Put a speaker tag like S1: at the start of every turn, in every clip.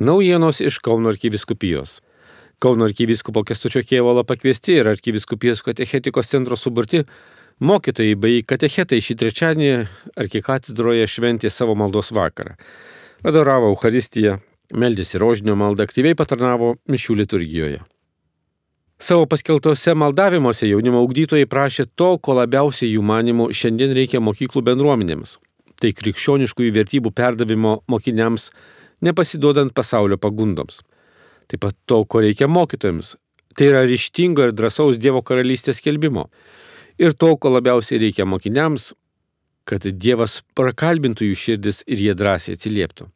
S1: Naujienos iš Kauno arkiviskupijos. Kauno arkiviskupo Kestučio Kievalo pakviesti ir arkiviskupijos katechetikos centro suburti mokytojai bei katechetai šį trečiadienį arkikatedroje šventė savo maldos vakarą. Adoravo Euharistiją, meldėsi rožinio maldą, aktyviai patarnavo mišių liturgijoje. Savo paskeltose maldavimuose jaunimo augdytojai prašė to, ko labiausiai jų manimų šiandien reikia mokyklų bendruomenėms. Tai krikščioniškųjų vertybių perdavimo mokiniams nepasiduodant pasaulio pagundoms. Taip pat to, ko reikia mokytojams. Tai yra ryštingo ir drąsaus Dievo karalystės kelbimo. Ir to, ko labiausiai reikia mokiniams, kad Dievas prakalbintų jų širdis ir jie drąsiai atsilieptų.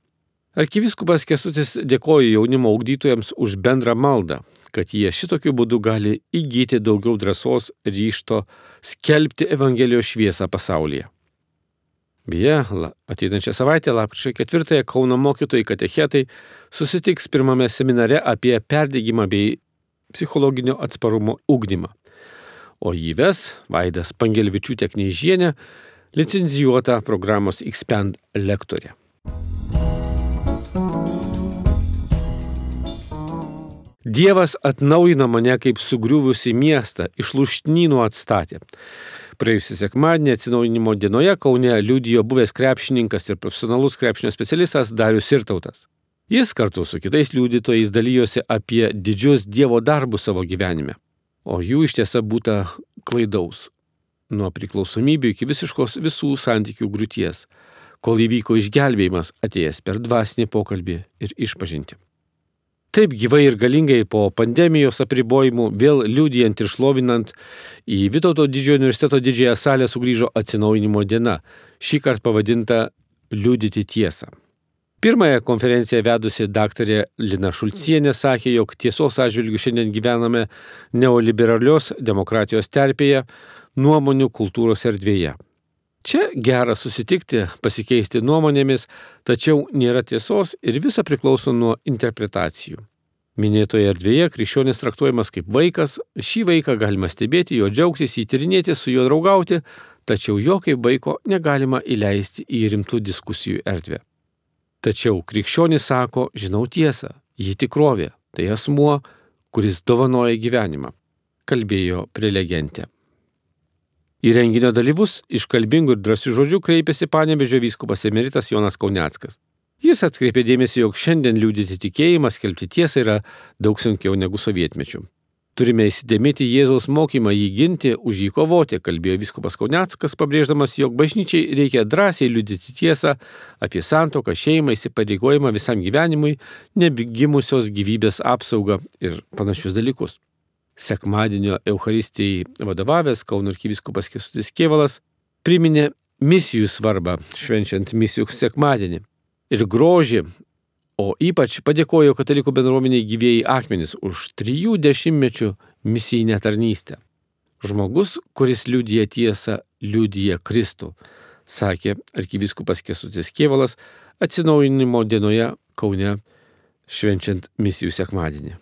S1: Arkiviskupas Kestutis dėkoja jaunimo augdytojams už bendrą maldą, kad jie šitokiu būdu gali įgyti daugiau drąsos ryšto skelbti Evangelijos šviesą pasaulyje. Beje, ateinančią savaitę, lapkričio 4-ąją Kauno mokytojai katechetai susitiks pirmame seminare apie perdėgymą bei psichologinio atsparumo ugdymą. O jį ves Vaidas Pangelvičiūtė Kneižienė, licencijuota programos Expand lektorė. Dievas atnaujino mane kaip sugriuvusi miestą, iš lūšnynų atstatė. Praėjusį sekmadienį atsinaujinimo dienoje Kaune liudijo buvęs krepšininkas ir profesionalus krepšinio specialistas Darius Sirtautas. Jis kartu su kitais liudytojais dalyjosi apie didžius Dievo darbus savo gyvenime, o jų iš tiesa būta klaidaus. Nuo priklausomybių iki visiškos visų santykių grūties, kol įvyko išgelbėjimas atėjęs per dvasinį pokalbį ir išpažinti. Taip gyvai ir galingai po pandemijos apribojimų, vėl liūdijant ir šlovinant, į Vytauto didžiojo universiteto didžiąją salę sugrįžo atsinaujinimo diena, šį kartą pavadinta Liūdyti tiesą. Pirmąją konferenciją vedusi daktarė Lina Šulcienė sakė, jog tiesos atžvilgių šiandien gyvename neoliberalios demokratijos terpėje, nuomonių kultūros erdvėje. Čia gera susitikti, pasikeisti nuomonėmis, tačiau nėra tiesos ir visa priklauso nuo interpretacijų. Minėtoje erdvėje krikščionis traktuojamas kaip vaikas, šį vaiką galima stebėti, jo džiaugtis, įtirinėti, su juo draugauti, tačiau jo kaip vaiko negalima įleisti į rimtų diskusijų erdvę. Tačiau krikščionis sako, žinau tiesą, ji tikrovė, tai asmuo, kuris dovanoja gyvenimą, kalbėjo prelegentė. Į renginio dalyvus iškalbingų ir drąsių žodžių kreipėsi panebežio vyskupas emeritas Jonas Kauneckas. Jis atkreipė dėmesį, jog šiandien liūdėti tikėjimą, skelbti tiesą yra daug sunkiau negu sovietmečių. Turime įsidėmėti Jėzaus mokymą, jį ginti, už jį kovoti, kalbėjo viskupas Kauneckas, pabrėždamas, jog bažnyčiai reikia drąsiai liūdėti tiesą apie santoką, šeimą, įsipareigojimą visam gyvenimui, nebigimusios gyvybės apsaugą ir panašius dalykus sekmadienio Euharistijai vadovavęs Kauno arkiviskupas Kesutis Kievalas priminė misijų svarbą švenčiant misijų sekmadienį ir grožį, o ypač padėkojo katalikų bendruomeniai gyvėjai akmenis už trijų dešimtmečių misijinę tarnystę. Žmogus, kuris liūdija tiesą, liūdija Kristų, sakė arkiviskupas Kesutis Kievalas atsinaujinimo dienoje Kaune švenčiant misijų sekmadienį.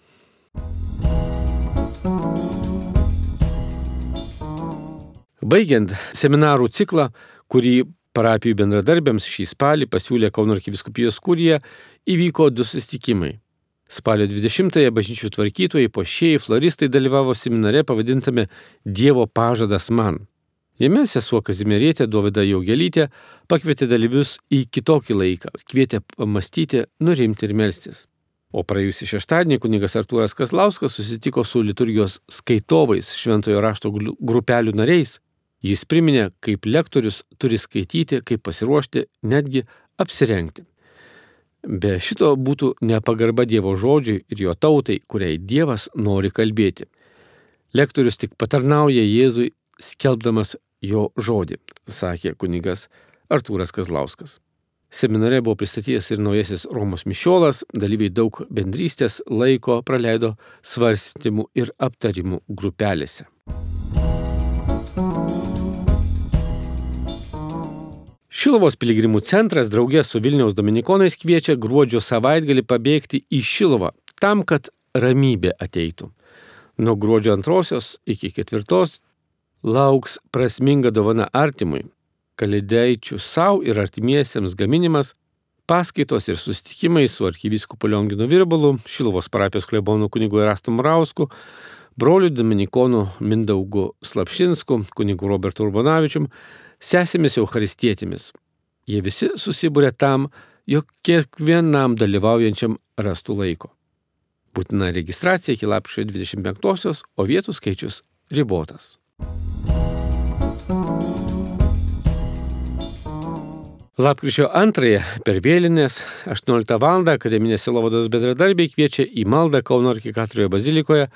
S1: Baigiant seminarų ciklą, kurį parapijų bendradarbiams šį spalį pasiūlė Kauno arkiviskupijos kurija, įvyko du susitikimai. Spalio 20-ąją bažnyčių tvarkytojai, pošėjai, floristai dalyvavo seminare pavadintame Dievo pažadas man. Jame sesuo Kazimierėtė Dovida Jaugelytė pakvietė dalyvius į kitokį laiką, kvietė pamastyti, nurimti ir melstis. O praėjusį šeštadienį kunigas Artūras Kaslauskas susitiko su liturgijos skaitovais šventojo rašto grupelių nariais Jis priminė, kaip lektorius turi skaityti, kaip pasiruošti, netgi apsirengti. Be šito būtų nepagarba Dievo žodžiui ir jo tautai, kuriai Dievas nori kalbėti. Lektorius tik patarnauja Jėzui, skelbdamas jo žodį, sakė kunigas Artūras Kazlauskas. Seminare buvo pristatytas ir naujasis Romos mišiolas, dalyviai daug bendrystės laiko praleido svarstymų ir aptarimų grupelėse. Šilovos piligrimų centras draugė su Vilniaus Dominikonais kviečia gruodžio savaitgalį pabėgti į Šilovą, tam, kad ramybė ateitų. Nuo gruodžio antrosios iki ketvirtos lauks prasminga dovana artimui, kalėdaičių savo ir artimiesiems gaminimas, Paskaitos ir susitikimai su arkivyskupu Lionginu Virbalu, Šilovos parapijos klebonų kunigu Erastu Murausku, broliu Dominikonu Mindaugu Slapšinsku, kunigu Robertu Urbonavičium, sesėmis Eucharistietėmis. Jie visi susibūrė tam, jog kiekvienam dalyvaujančiam rastų laiko. Būtina registracija iki lapkričio 25-osios, o vietų skaičius ribotas. Lapkričio antrąją per vėlinės 18 val. akademinės silovados bendradarbiai kviečia į maldą Kauno arkikatroje bazilikoje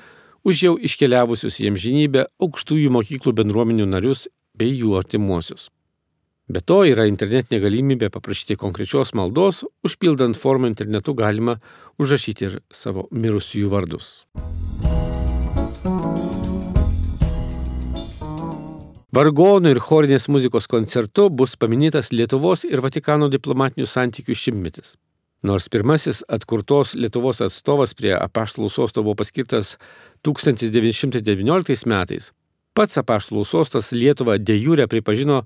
S1: už jau iškeliavusius į amžinybę aukštųjų mokyklų bendruomenių narius bei jų artimuosius. Be to yra internetinė galimybė paprašyti konkrečios maldos, užpildant formą internetu galima užrašyti ir savo mirusiųjų vardus. Vargonų ir chorinės muzikos koncertu bus paminėtas Lietuvos ir Vatikano diplomatinių santykių šimtmetis. Nors pirmasis atkurtos Lietuvos atstovas prie apaštalų sosto buvo paskirtas 1919 metais, pats apaštalų sostas Lietuvą de jūrė pripažino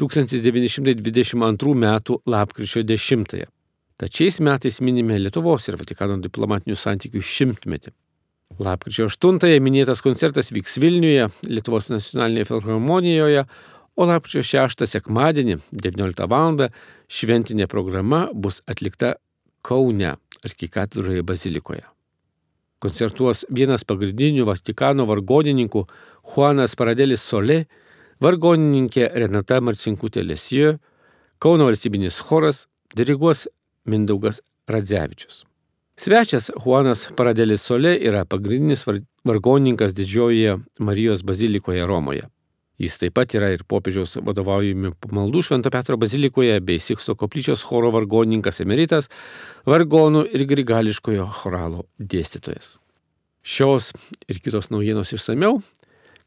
S1: 1922 m. lapkričio 10. -ąją. Tačiais metais minime Lietuvos ir Vatikano diplomatinių santykių šimtmetį. Lapkričio 8-ąją minėtas koncertas vyks Vilniuje, Lietuvos nacionalinėje filharmonijoje, o lapkričio 6 sekmadienį 19 val. šventinė programa bus atlikta Kaune, arkikatedroje bazilikoje. Koncertuos vienas pagrindinių Vatikano vargonininkų Juanas Paradelis Solė, vargonininkė Renata Marcinkutė Lesijo, Kauno valstybinis choras diriguos Mindaugas Radzevičius. Svečias Juanas Paradelis Solė yra pagrindinis vargonininkas didžiojoje Marijos bazilikoje Romoje. Jis taip pat yra ir popiežiaus vadovaujami maldų Švento Petro bazilikoje bei Siksto koplyčios choro vargonininkas emeritas, vargonų ir grigališkojo choralo dėstytojas. Šios ir kitos naujienos išsameu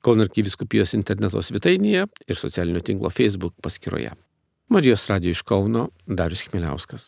S1: Kauno arkiviskupijos interneto svetainėje ir socialinio tinklo Facebook paskyroje. Marijos radio iš Kauno Darius Chmeliauskas.